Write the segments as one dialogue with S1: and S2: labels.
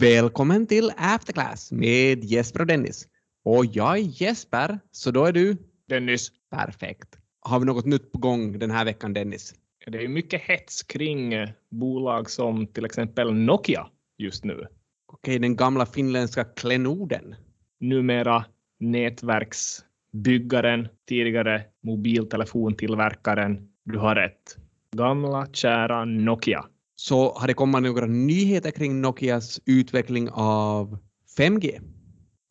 S1: Välkommen till Afterclass med Jesper och Dennis. Och jag är Jesper, så då är du?
S2: Dennis.
S1: Perfekt. Har vi något nytt på gång den här veckan, Dennis?
S2: Det är mycket hets kring eh, bolag som till exempel Nokia just nu.
S1: Okej, den gamla finländska klenoden.
S2: Numera nätverksbyggaren, tidigare mobiltelefontillverkaren. Du har rätt. Gamla kära Nokia.
S1: Så har det kommit några nyheter kring Nokias utveckling av 5G?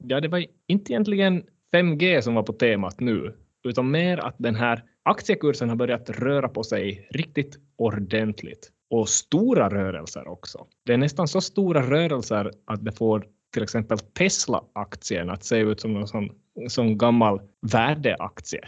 S2: Ja, det var inte egentligen 5G som var på temat nu, utan mer att den här aktiekursen har börjat röra på sig riktigt ordentligt. Och stora rörelser också. Det är nästan så stora rörelser att det får till exempel Tesla-aktien att se ut som en sån, sån gammal värdeaktie.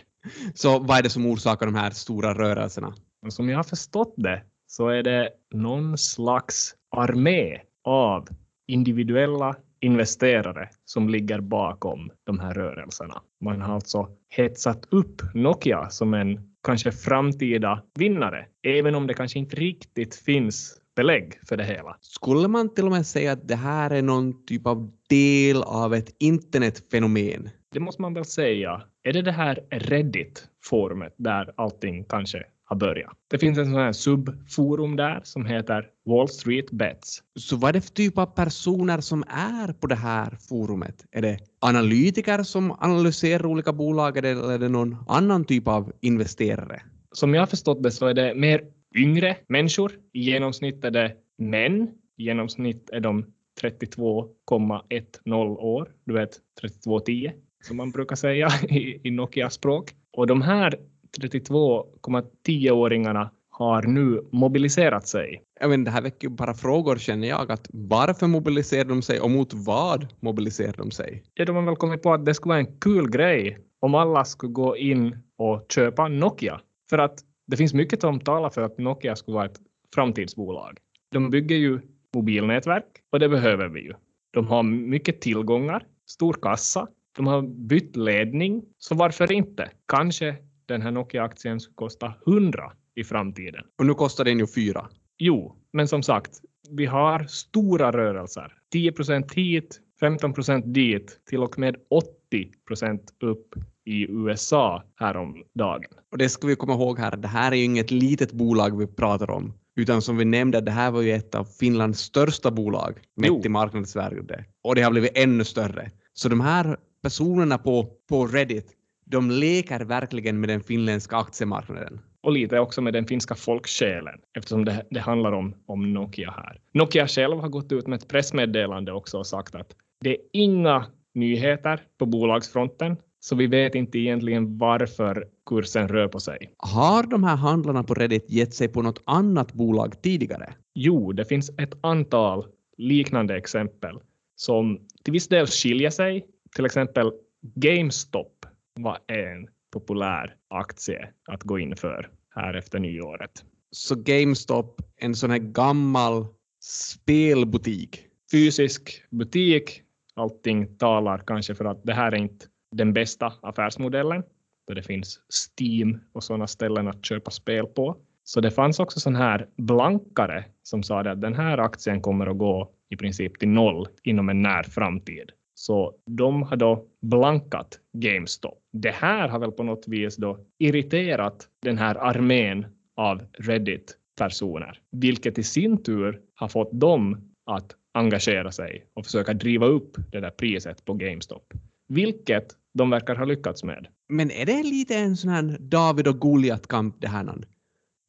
S1: Så vad är det som orsakar de här stora rörelserna?
S2: Som jag har förstått det så är det någon slags armé av individuella investerare som ligger bakom de här rörelserna. Man har alltså hetsat upp Nokia som en kanske framtida vinnare, även om det kanske inte riktigt finns belägg för det hela.
S1: Skulle man till och med säga att det här är någon typ av del av ett internetfenomen?
S2: Det måste man väl säga. Är det det här Reddit-forumet där allting kanske har börjat. Det finns en sån här subforum där som heter Wall Street Bets.
S1: Så vad är det för typ av personer som är på det här forumet? Är det analytiker som analyserar olika bolag eller är det någon annan typ av investerare?
S2: Som jag har förstått det så är det mer yngre människor. I genomsnitt är det män. I genomsnitt är de 32,10 år. Du vet 3210 som man brukar säga i, i Nokia-språk. Och de här 32,10-åringarna har nu mobiliserat sig.
S1: Jag menar, det här väcker bara frågor känner jag. Att varför mobiliserar de sig och mot vad mobiliserar de sig?
S2: Ja, de har väl kommit på att det skulle vara en kul grej om alla skulle gå in och köpa Nokia. För att det finns mycket som talar för att Nokia skulle vara ett framtidsbolag. De bygger ju mobilnätverk och det behöver vi ju. De har mycket tillgångar, stor kassa, de har bytt ledning, så varför inte? Kanske den här Nokia-aktien skulle kosta 100 i framtiden.
S1: Och nu kostar den ju 4.
S2: Jo, men som sagt, vi har stora rörelser. 10 procent hit, 15 procent dit, till och med 80 procent upp i USA häromdagen.
S1: Och det ska vi komma ihåg här, det här är ju inget litet bolag vi pratar om, utan som vi nämnde, det här var ju ett av Finlands största bolag mätt i marknadsvärde. Och det har blivit ännu större. Så de här personerna på, på Reddit, de leker verkligen med den finländska aktiemarknaden.
S2: Och lite också med den finska folksjälen, eftersom det, det handlar om, om Nokia här. Nokia själv har gått ut med ett pressmeddelande också och sagt att det är inga nyheter på bolagsfronten, så vi vet inte egentligen varför kursen rör på sig.
S1: Har de här handlarna på Reddit gett sig på något annat bolag tidigare?
S2: Jo, det finns ett antal liknande exempel som till viss del skiljer sig. Till exempel GameStop var en populär aktie att gå in för här efter nyåret.
S1: Så GameStop, en sån här gammal spelbutik?
S2: Fysisk butik. Allting talar kanske för att det här är inte den bästa affärsmodellen, då det finns Steam och sådana ställen att köpa spel på. Så det fanns också sån här blankare som sa att den här aktien kommer att gå i princip till noll inom en när framtid. Så de har då blankat GameStop. Det här har väl på något vis då irriterat den här armén av Reddit-personer, vilket i sin tur har fått dem att engagera sig och försöka driva upp det där priset på GameStop, vilket de verkar ha lyckats med.
S1: Men är det lite en sån här David och Goliat-kamp det här? Någon?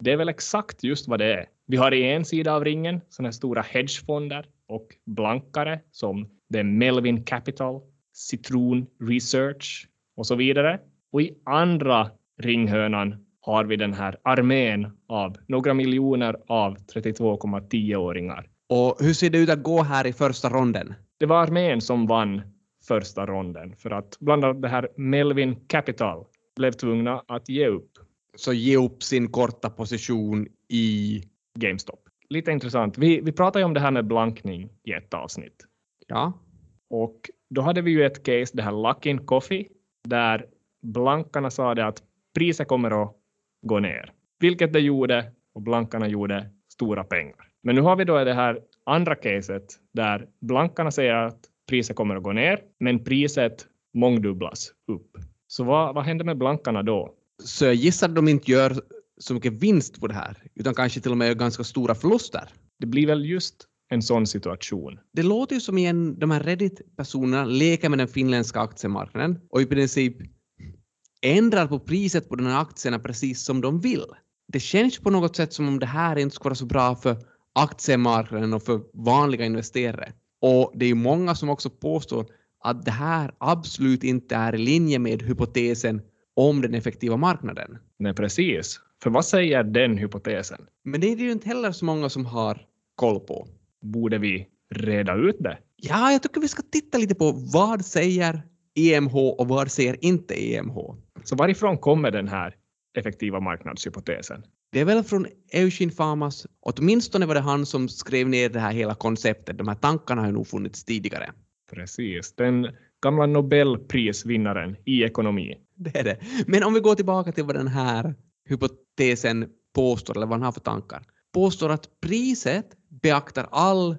S2: Det är väl exakt just vad det är. Vi har i en sida av ringen såna här stora hedgefonder och blankare som det är Melvin Capital, Citron Research och så vidare. Och i andra ringhörnan har vi den här armén av några miljoner av 32,10-åringar.
S1: Och hur ser det ut att gå här i första ronden?
S2: Det var armén som vann första ronden för att bland annat det här Melvin Capital blev tvungna att ge upp.
S1: Så ge upp sin korta position i
S2: GameStop. Lite intressant. Vi, vi pratade ju om det här med blankning i ett avsnitt.
S1: Ja.
S2: Och då hade vi ju ett case, det här Luckin Coffee, där blankarna sa det att priset kommer att gå ner, vilket det gjorde och blankarna gjorde stora pengar. Men nu har vi då det här andra caset där blankarna säger att priset kommer att gå ner, men priset mångdubblas upp. Så vad, vad händer med blankarna då?
S1: Så jag gissar att de inte gör så mycket vinst på det här, utan kanske till och med ganska stora förluster.
S2: Det blir väl just en sån situation.
S1: Det låter ju som igen de här Reddit-personerna leker med den finländska aktiemarknaden och i princip ändrar på priset på de här aktierna precis som de vill. Det känns på något sätt som om det här inte skulle vara så bra för aktiemarknaden och för vanliga investerare. Och det är ju många som också påstår att det här absolut inte är i linje med hypotesen om den effektiva marknaden.
S2: Nej, precis. För vad säger den hypotesen?
S1: Men det är det ju inte heller så många som har koll på.
S2: Borde vi reda ut det?
S1: Ja, jag tycker vi ska titta lite på vad säger EMH och vad säger inte EMH?
S2: Så varifrån kommer den här effektiva marknadshypotesen?
S1: Det är väl från Eugene Famas, åtminstone var det han som skrev ner det här hela konceptet. De här tankarna har nog funnits tidigare.
S2: Precis, den gamla Nobelprisvinnaren i ekonomi.
S1: Det är det. Men om vi går tillbaka till vad den här hypotesen påstår, eller vad han har för tankar. Påstår att priset beaktar all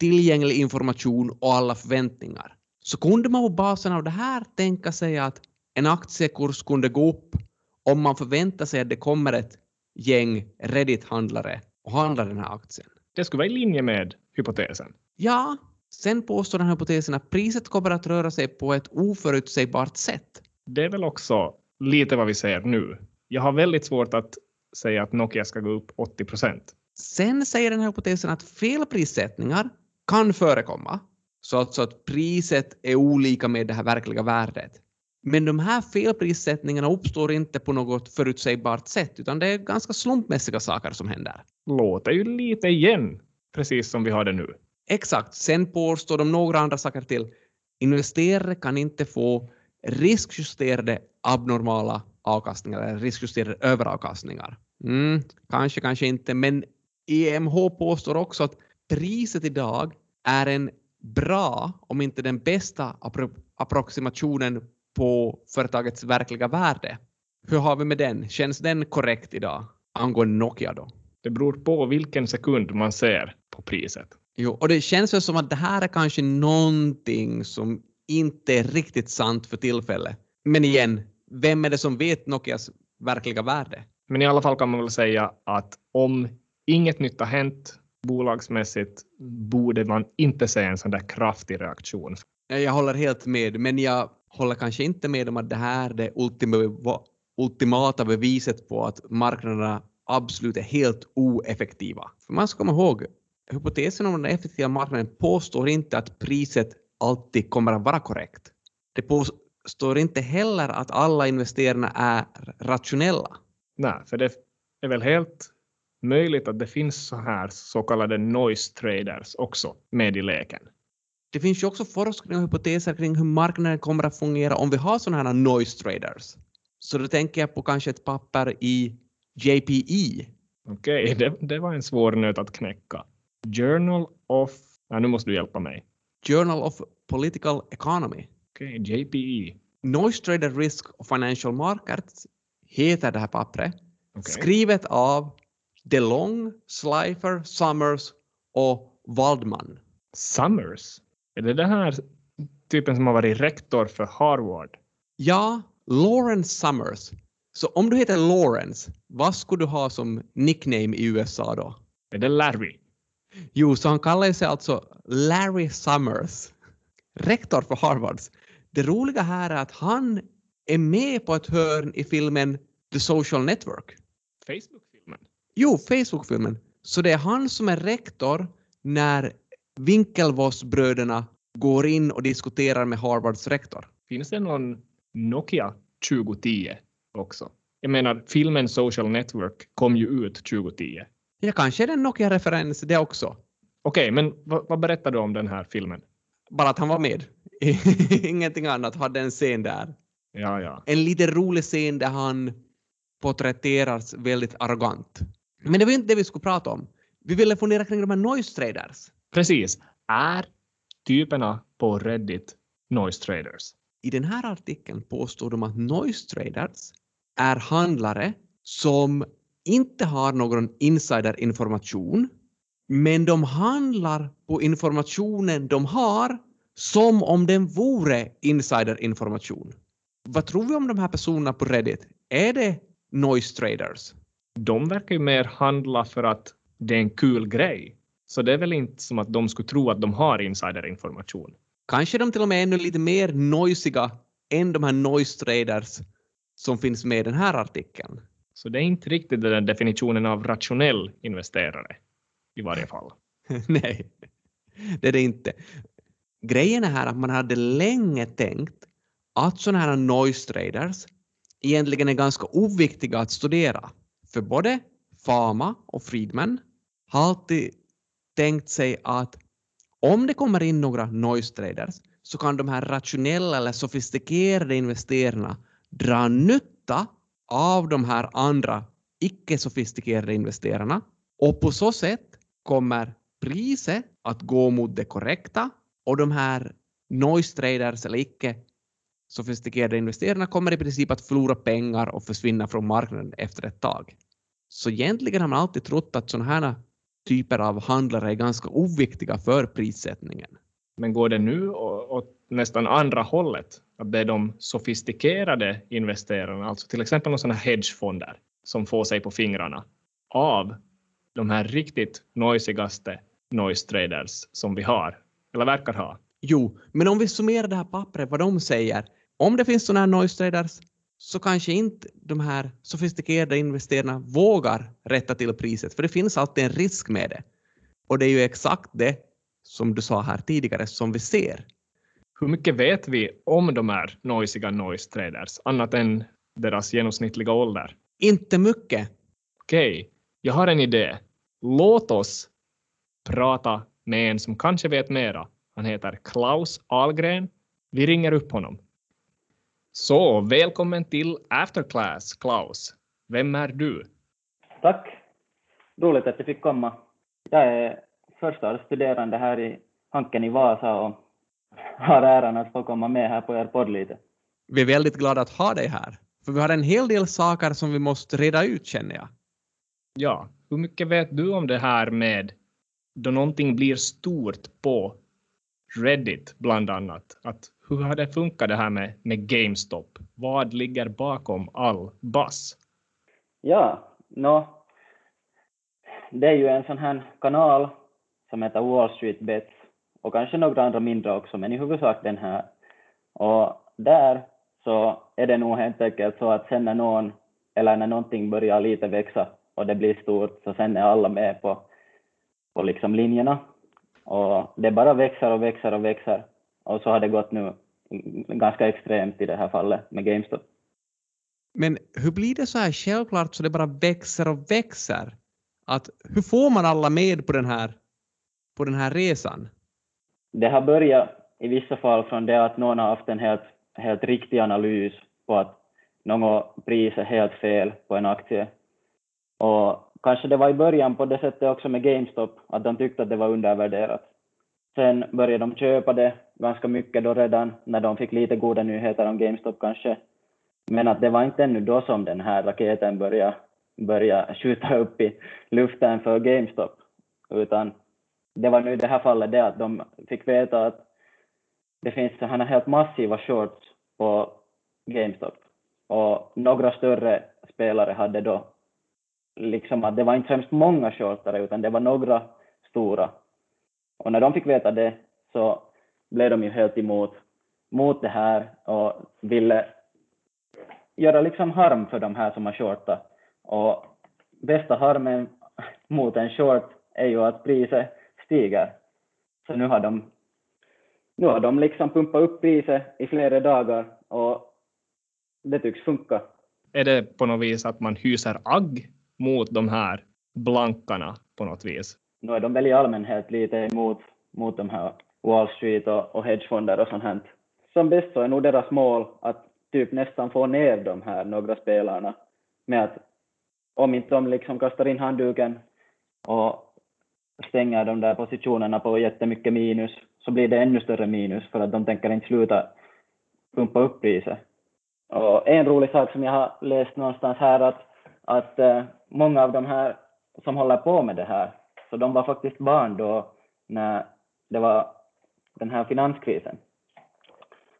S1: tillgänglig information och alla förväntningar. Så kunde man på basen av det här tänka sig att en aktiekurs kunde gå upp om man förväntar sig att det kommer ett gäng Reddit-handlare och handlar den här aktien.
S2: Det skulle vara i linje med hypotesen.
S1: Ja, sen påstår den här hypotesen att priset kommer att röra sig på ett oförutsägbart sätt.
S2: Det är väl också lite vad vi ser nu. Jag har väldigt svårt att säga att Nokia ska gå upp 80 procent.
S1: Sen säger den här hypotesen att felprissättningar kan förekomma, så alltså att priset är olika med det här verkliga värdet. Men de här felprissättningarna uppstår inte på något förutsägbart sätt, utan det är ganska slumpmässiga saker som händer.
S2: Låter ju lite igen, precis som vi har det nu.
S1: Exakt. Sen påstår de några andra saker till. Investerare kan inte få riskjusterade abnormala avkastningar eller riskjusterade överavkastningar. Mm, kanske, kanske inte, men EMH påstår också att priset idag är en bra, om inte den bästa, appro approximationen på företagets verkliga värde. Hur har vi med den? Känns den korrekt idag angående Nokia då?
S2: Det beror på vilken sekund man ser på priset.
S1: Jo, och det känns väl som att det här är kanske någonting som inte är riktigt sant för tillfället. Men igen, vem är det som vet Nokias verkliga värde?
S2: Men i alla fall kan man väl säga att om inget nytt har hänt bolagsmässigt borde man inte se en sån där kraftig reaktion.
S1: Jag håller helt med, men jag håller kanske inte med om att det här är det ultimata beviset på att marknaderna absolut är helt oeffektiva. För man ska komma ihåg, hypotesen om den effektiva marknaden påstår inte att priset alltid kommer att vara korrekt. Det påstår inte heller att alla investerarna är rationella.
S2: Nej, för det är väl helt möjligt att det finns så här så kallade noise traders också med i leken.
S1: Det finns ju också forskning och hypoteser kring hur marknaden kommer att fungera om vi har sådana här noise traders. Så då tänker jag på kanske ett papper i JPE.
S2: Okej, okay, det, det, var en svår nöt att knäcka. Journal of... Ja, nu måste du hjälpa mig.
S1: Journal of Political Economy.
S2: Okej, okay, JPE.
S1: Noise Trader Risk of Financial Markets heter det här pappret. Okay. Skrivet av DeLong, Slifer, Summers och Waldman.
S2: Summers? Är det den här typen som har varit rektor för Harvard?
S1: Ja, Lawrence Summers. Så om du heter Lawrence, vad skulle du ha som nickname i USA då?
S2: Är det Larry?
S1: Jo, så han kallar sig alltså Larry Summers, rektor för Harvard. Det roliga här är att han är med på ett hörn i filmen The Social Network.
S2: Facebook-filmen?
S1: Jo, Facebook-filmen. Så det är han som är rektor när Winklevoss-bröderna går in och diskuterar med Harvards rektor.
S2: Finns det någon Nokia 2010 också? Jag menar, filmen Social Network kom ju ut 2010.
S1: Ja, kanske är det en Nokia-referens det också.
S2: Okej, okay, men vad, vad berättar du om den här filmen?
S1: Bara att han var med. Ingenting annat, hade en scen där.
S2: Ja, ja.
S1: En lite rolig scen där han porträtteras väldigt arrogant. Men det var inte det vi skulle prata om. Vi ville fundera kring de här noise traders.
S2: Precis. Är typerna på Reddit noise traders?
S1: I den här artikeln påstår de att noise traders är handlare som inte har någon insiderinformation Men de handlar på informationen de har som om den vore insiderinformation. Vad tror vi om de här personerna på Reddit? Är det noise traders?
S2: De verkar ju mer handla för att det är en kul grej. Så det är väl inte som att de skulle tro att de har insiderinformation.
S1: Kanske de till och med är ännu lite mer noisiga än de här noise traders som finns med i den här artikeln.
S2: Så det är inte riktigt den definitionen av rationell investerare i varje fall.
S1: Nej, det är det inte. Grejen är här att man hade länge tänkt att sådana här noise traders egentligen är ganska oviktiga att studera. För både Fama och Friedman har alltid tänkt sig att om det kommer in några noise traders så kan de här rationella eller sofistikerade investerarna dra nytta av de här andra icke-sofistikerade investerarna och på så sätt kommer priset att gå mot det korrekta och de här noise traders eller icke sofistikerade investerarna kommer i princip att förlora pengar och försvinna från marknaden efter ett tag. Så egentligen har man alltid trott att sådana här typer av handlare är ganska oviktiga för prissättningen.
S2: Men går det nu åt nästan andra hållet? Att det är de sofistikerade investerarna, alltså till exempel sådana hedgefonder, som får sig på fingrarna av de här riktigt noisigaste noise traders som vi har, eller verkar ha.
S1: Jo, men om vi summerar det här pappret, vad de säger, om det finns sådana här noise traders så kanske inte de här sofistikerade investerarna vågar rätta till priset, för det finns alltid en risk med det. Och det är ju exakt det som du sa här tidigare som vi ser.
S2: Hur mycket vet vi om de här noisiga noise traders, annat än deras genomsnittliga ålder?
S1: Inte mycket.
S2: Okej, okay. jag har en idé. Låt oss prata med en som kanske vet mera. Han heter Klaus Algren. Vi ringer upp honom. Så välkommen till Afterclass, Klaus. Vem är du?
S3: Tack. Roligt att jag fick komma. Jag är första studerande här i Hanken i Vasa och har äran att få komma med här på er podd lite.
S1: Vi är väldigt glada att ha dig här, för vi har en hel del saker som vi måste reda ut känner jag.
S2: Ja, hur mycket vet du om det här med då någonting blir stort på Reddit bland annat? Att hur har det funkat det här med, med GameStop? Vad ligger bakom all bass?
S3: Ja, no, det är ju en sån här kanal som heter Wall Street Bets och kanske några andra mindre också, men i huvudsak den här. Och där så är det nog helt enkelt så att sen när någon eller när någonting börjar lite växa och det blir stort så sen är alla med på, på liksom linjerna. Och det bara växer och växer och växer. Och så har det gått nu ganska extremt i det här fallet med GameStop.
S1: Men hur blir det så här självklart så det bara växer och växer? Att, hur får man alla med på den här, på den här resan?
S3: Det har börjat i vissa fall från det att någon har haft en helt, helt riktig analys på att något pris är helt fel på en aktie. Och kanske det var i början på det sättet också med GameStop, att de tyckte att det var undervärderat. Sen började de köpa det ganska mycket då redan när de fick lite goda nyheter om GameStop kanske. Men att det var inte ännu då som den här raketen började, började skjuta upp i luften för GameStop, utan det var nu i det här fallet det att de fick veta att det finns sådana helt massiva shorts på GameStop. Och några större spelare hade då liksom att det var inte främst många shortare utan det var några stora och när de fick veta det så blev de ju helt emot mot det här och ville göra liksom harm för de här som har shortat. Och bästa harmen mot en short är ju att priset stiger. Så nu har de, nu har de liksom pumpat upp priset i flera dagar och det tycks funka.
S2: Är det på något vis att man hyser agg mot de här blankarna på något vis?
S3: Nu är de väl i allmänhet lite emot mot de här Wall Street och, och hedgefonder och sånt här. Som bäst så är nog deras mål att typ nästan få ner de här några spelarna med att om inte de liksom kastar in handduken och stänger de där positionerna på jättemycket minus så blir det ännu större minus för att de tänker inte sluta pumpa upp priset. Och en rolig sak som jag har läst någonstans här att, att eh, många av de här som håller på med det här så de var faktiskt barn då när det var den här finanskrisen.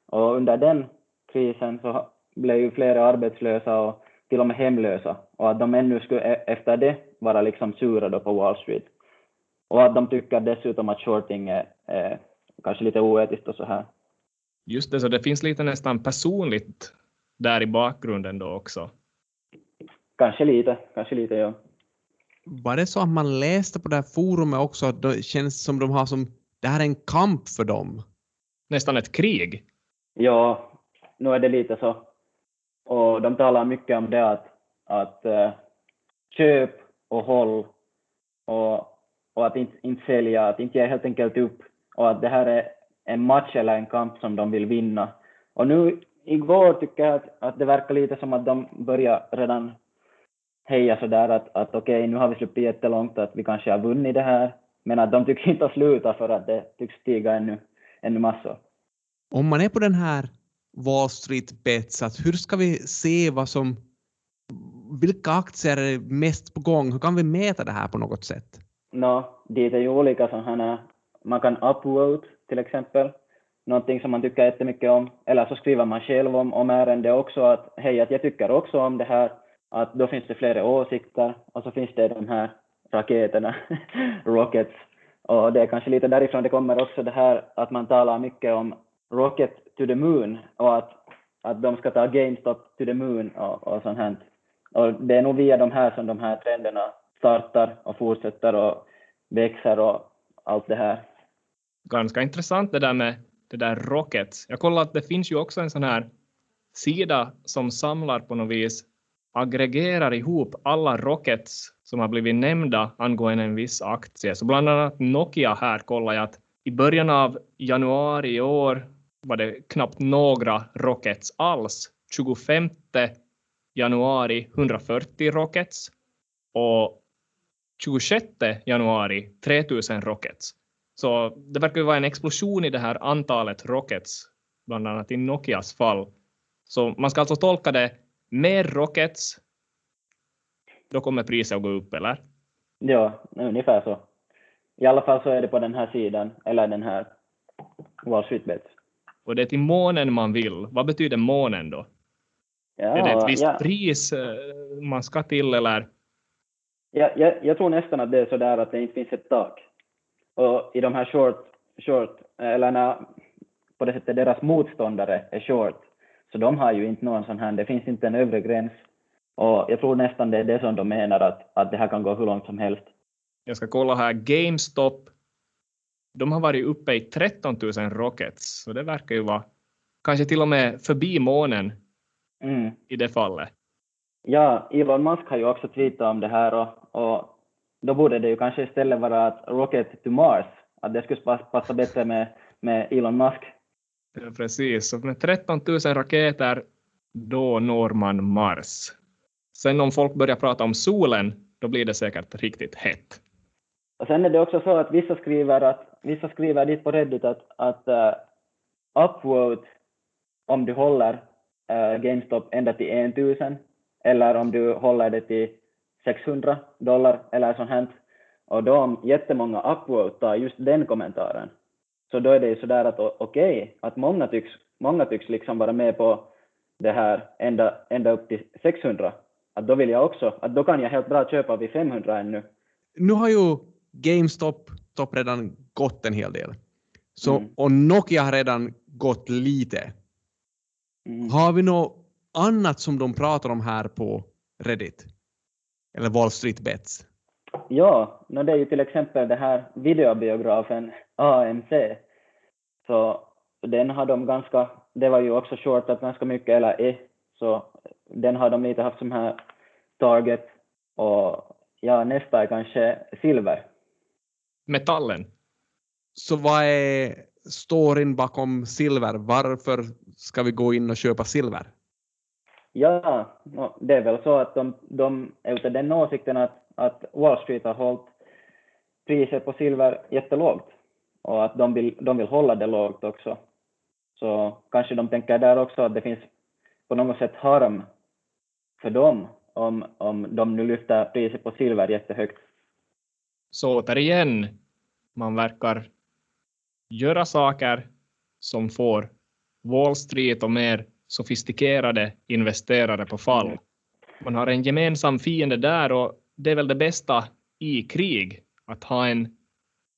S3: Och under den krisen så blev ju flera arbetslösa och till och med hemlösa och att de ännu skulle e- efter det vara liksom sura då på Wall Street. Och att de tycker dessutom att shorting är, är kanske lite oetiskt och så här.
S2: Just det, så det finns lite nästan personligt där i bakgrunden då också.
S3: Kanske lite, kanske lite ja.
S1: Var det så att man läste på det här forumet också att det känns som de har som, det här är en kamp för dem?
S2: Nästan ett krig.
S3: Ja, nu är det lite så. Och de talar mycket om det att, att uh, köp och håll och, och att inte, inte sälja, att inte ge helt enkelt upp och att det här är en match eller en kamp som de vill vinna. Och nu igår tycker jag att, att det verkar lite som att de börjar redan heja sådär att, att okej, okay, nu har vi sluppit jättelångt, att vi kanske har vunnit det här, men att de tycks inte sluta för att det tycks stiga ännu, ännu massor.
S1: Om man är på den här Wall Street Bets, att hur ska vi se vad som, vilka aktier är mest på gång? Hur kan vi mäta det här på något sätt?
S3: No, det är ju olika sådana, man kan upvote till exempel, någonting som man tycker jättemycket om, eller så skriver man själv om, om ärende också att hej, att jag tycker också om det här, att då finns det flera åsikter och så finns det de här raketerna, rockets, och det är kanske lite därifrån det kommer också det här att man talar mycket om rocket to the moon och att, att de ska ta GameStop to the moon och, och sånt här. Och det är nog via de här som de här trenderna startar och fortsätter och växer och allt det här.
S2: Ganska intressant det där med det där Rockets. Jag kollar att det finns ju också en sån här sida som samlar på något vis, aggregerar ihop alla Rockets som har blivit nämnda angående en viss aktie. Så bland annat Nokia här kollar jag att i början av januari i år var det knappt några Rockets alls. 25 januari 140 Rockets och 26 januari 3000 Rockets. Så det verkar ju vara en explosion i det här antalet rockets, bland annat i Nokias fall. Så man ska alltså tolka det mer rockets, då kommer priset att gå upp, eller?
S3: Ja, ungefär så. I alla fall så är det på den här sidan, eller den här Wall Street Bets.
S2: Och det är till månen man vill. Vad betyder månen då? Ja, är det ett visst ja. pris eh, man ska till, eller?
S3: Ja, jag, jag tror nästan att det är så där att det inte finns ett tak. Och i de här short, short eller när på det sättet deras motståndare är short, så de har ju inte någon sån här, det finns inte en övre gräns. Och jag tror nästan det är det som de menar, att, att det här kan gå hur långt som helst.
S2: Jag ska kolla här, GameStop, de har varit uppe i 13 000 rockets, så det verkar ju vara kanske till och med förbi månen mm. i det fallet.
S3: Ja, Elon Musk har ju också tweetat om det här och, och då borde det ju kanske istället vara att Rocket to Mars, att det skulle passa bättre med, med Elon Musk.
S2: Ja, precis, så med 13 000 raketer, då når man Mars. Sen om folk börjar prata om solen, då blir det säkert riktigt hett.
S3: Och sen är det också så att vissa skriver, att, vissa skriver dit på Reddit att, att uh, upvote om du håller uh, GameStop ända till 1000 eller om du håller det till 600 dollar eller sånt här. Och då om jättemånga upvotar just den kommentaren, så då är det ju sådär att okej, okay, att många tycks, många tycks liksom vara med på det här ända, ända upp till 600. Att då vill jag också, att då kan jag helt bra köpa vid 500 ännu.
S1: Nu har ju GameStop top redan gått en hel del. Så, mm. Och Nokia har redan gått lite. Mm. Har vi något annat som de pratar om här på Reddit? Eller Wall Street Bets?
S3: Ja, no, det är ju till exempel det här videobiografen AMC. Så den har de ganska, det var ju också shortat ganska mycket, eller är, så den har de lite haft som här target och ja, nästa är kanske silver.
S2: Metallen?
S1: Så vad är storyn bakom silver? Varför ska vi gå in och köpa silver?
S3: Ja, det är väl så att de, de är ute den åsikten att, att Wall Street har hållit priset på silver jättelågt och att de vill, de vill hålla det lågt också. Så kanske de tänker där också att det finns på något sätt harm för dem om, om de nu lyfter priset på silver jättehögt.
S2: Så återigen, man verkar göra saker som får Wall Street och mer sofistikerade investerare på fall. Man har en gemensam fiende där och det är väl det bästa i krig, att ha en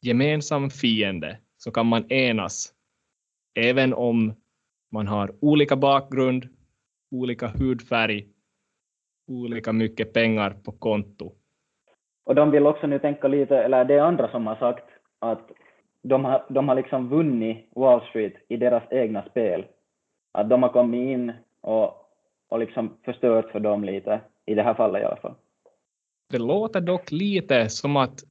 S2: gemensam fiende så kan man enas. Även om man har olika bakgrund, olika hudfärg, olika mycket pengar på konto.
S3: Och de vill också nu tänka lite, eller det är andra som har sagt att de har, de har liksom vunnit Wall Street i deras egna spel. Att de har kommit in och, och liksom förstört för dem lite, i det här fallet i alla fall.
S2: Det låter dock lite som att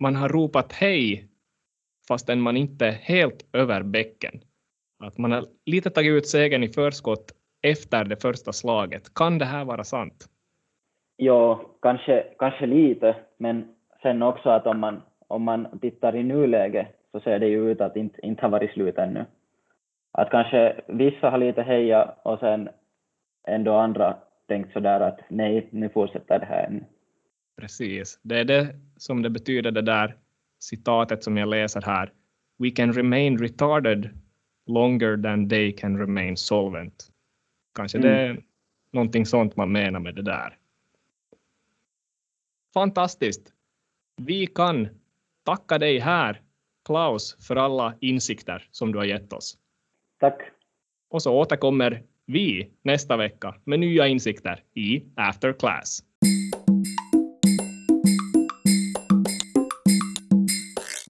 S2: man har ropat hej fastän man inte är helt över bäcken. Att man har lite tagit ut segern i förskott efter det första slaget. Kan det här vara sant?
S3: Ja, kanske, kanske lite, men sen också att om man, om man tittar i nuläget så ser det ju ut att inte, inte har varit slut ännu. Att kanske vissa har lite heja och sen ändå andra tänkt sådär att nej, nu fortsätter det här ännu.
S2: Precis, det är det som det betyder det där citatet som jag läser här. We can remain retarded longer than they can remain solvent. Kanske mm. det är någonting sånt man menar med det där. Fantastiskt. Vi kan tacka dig här, Klaus, för alla insikter som du har gett oss.
S3: Tack.
S2: Och så återkommer vi nästa vecka med nya insikter i After Class.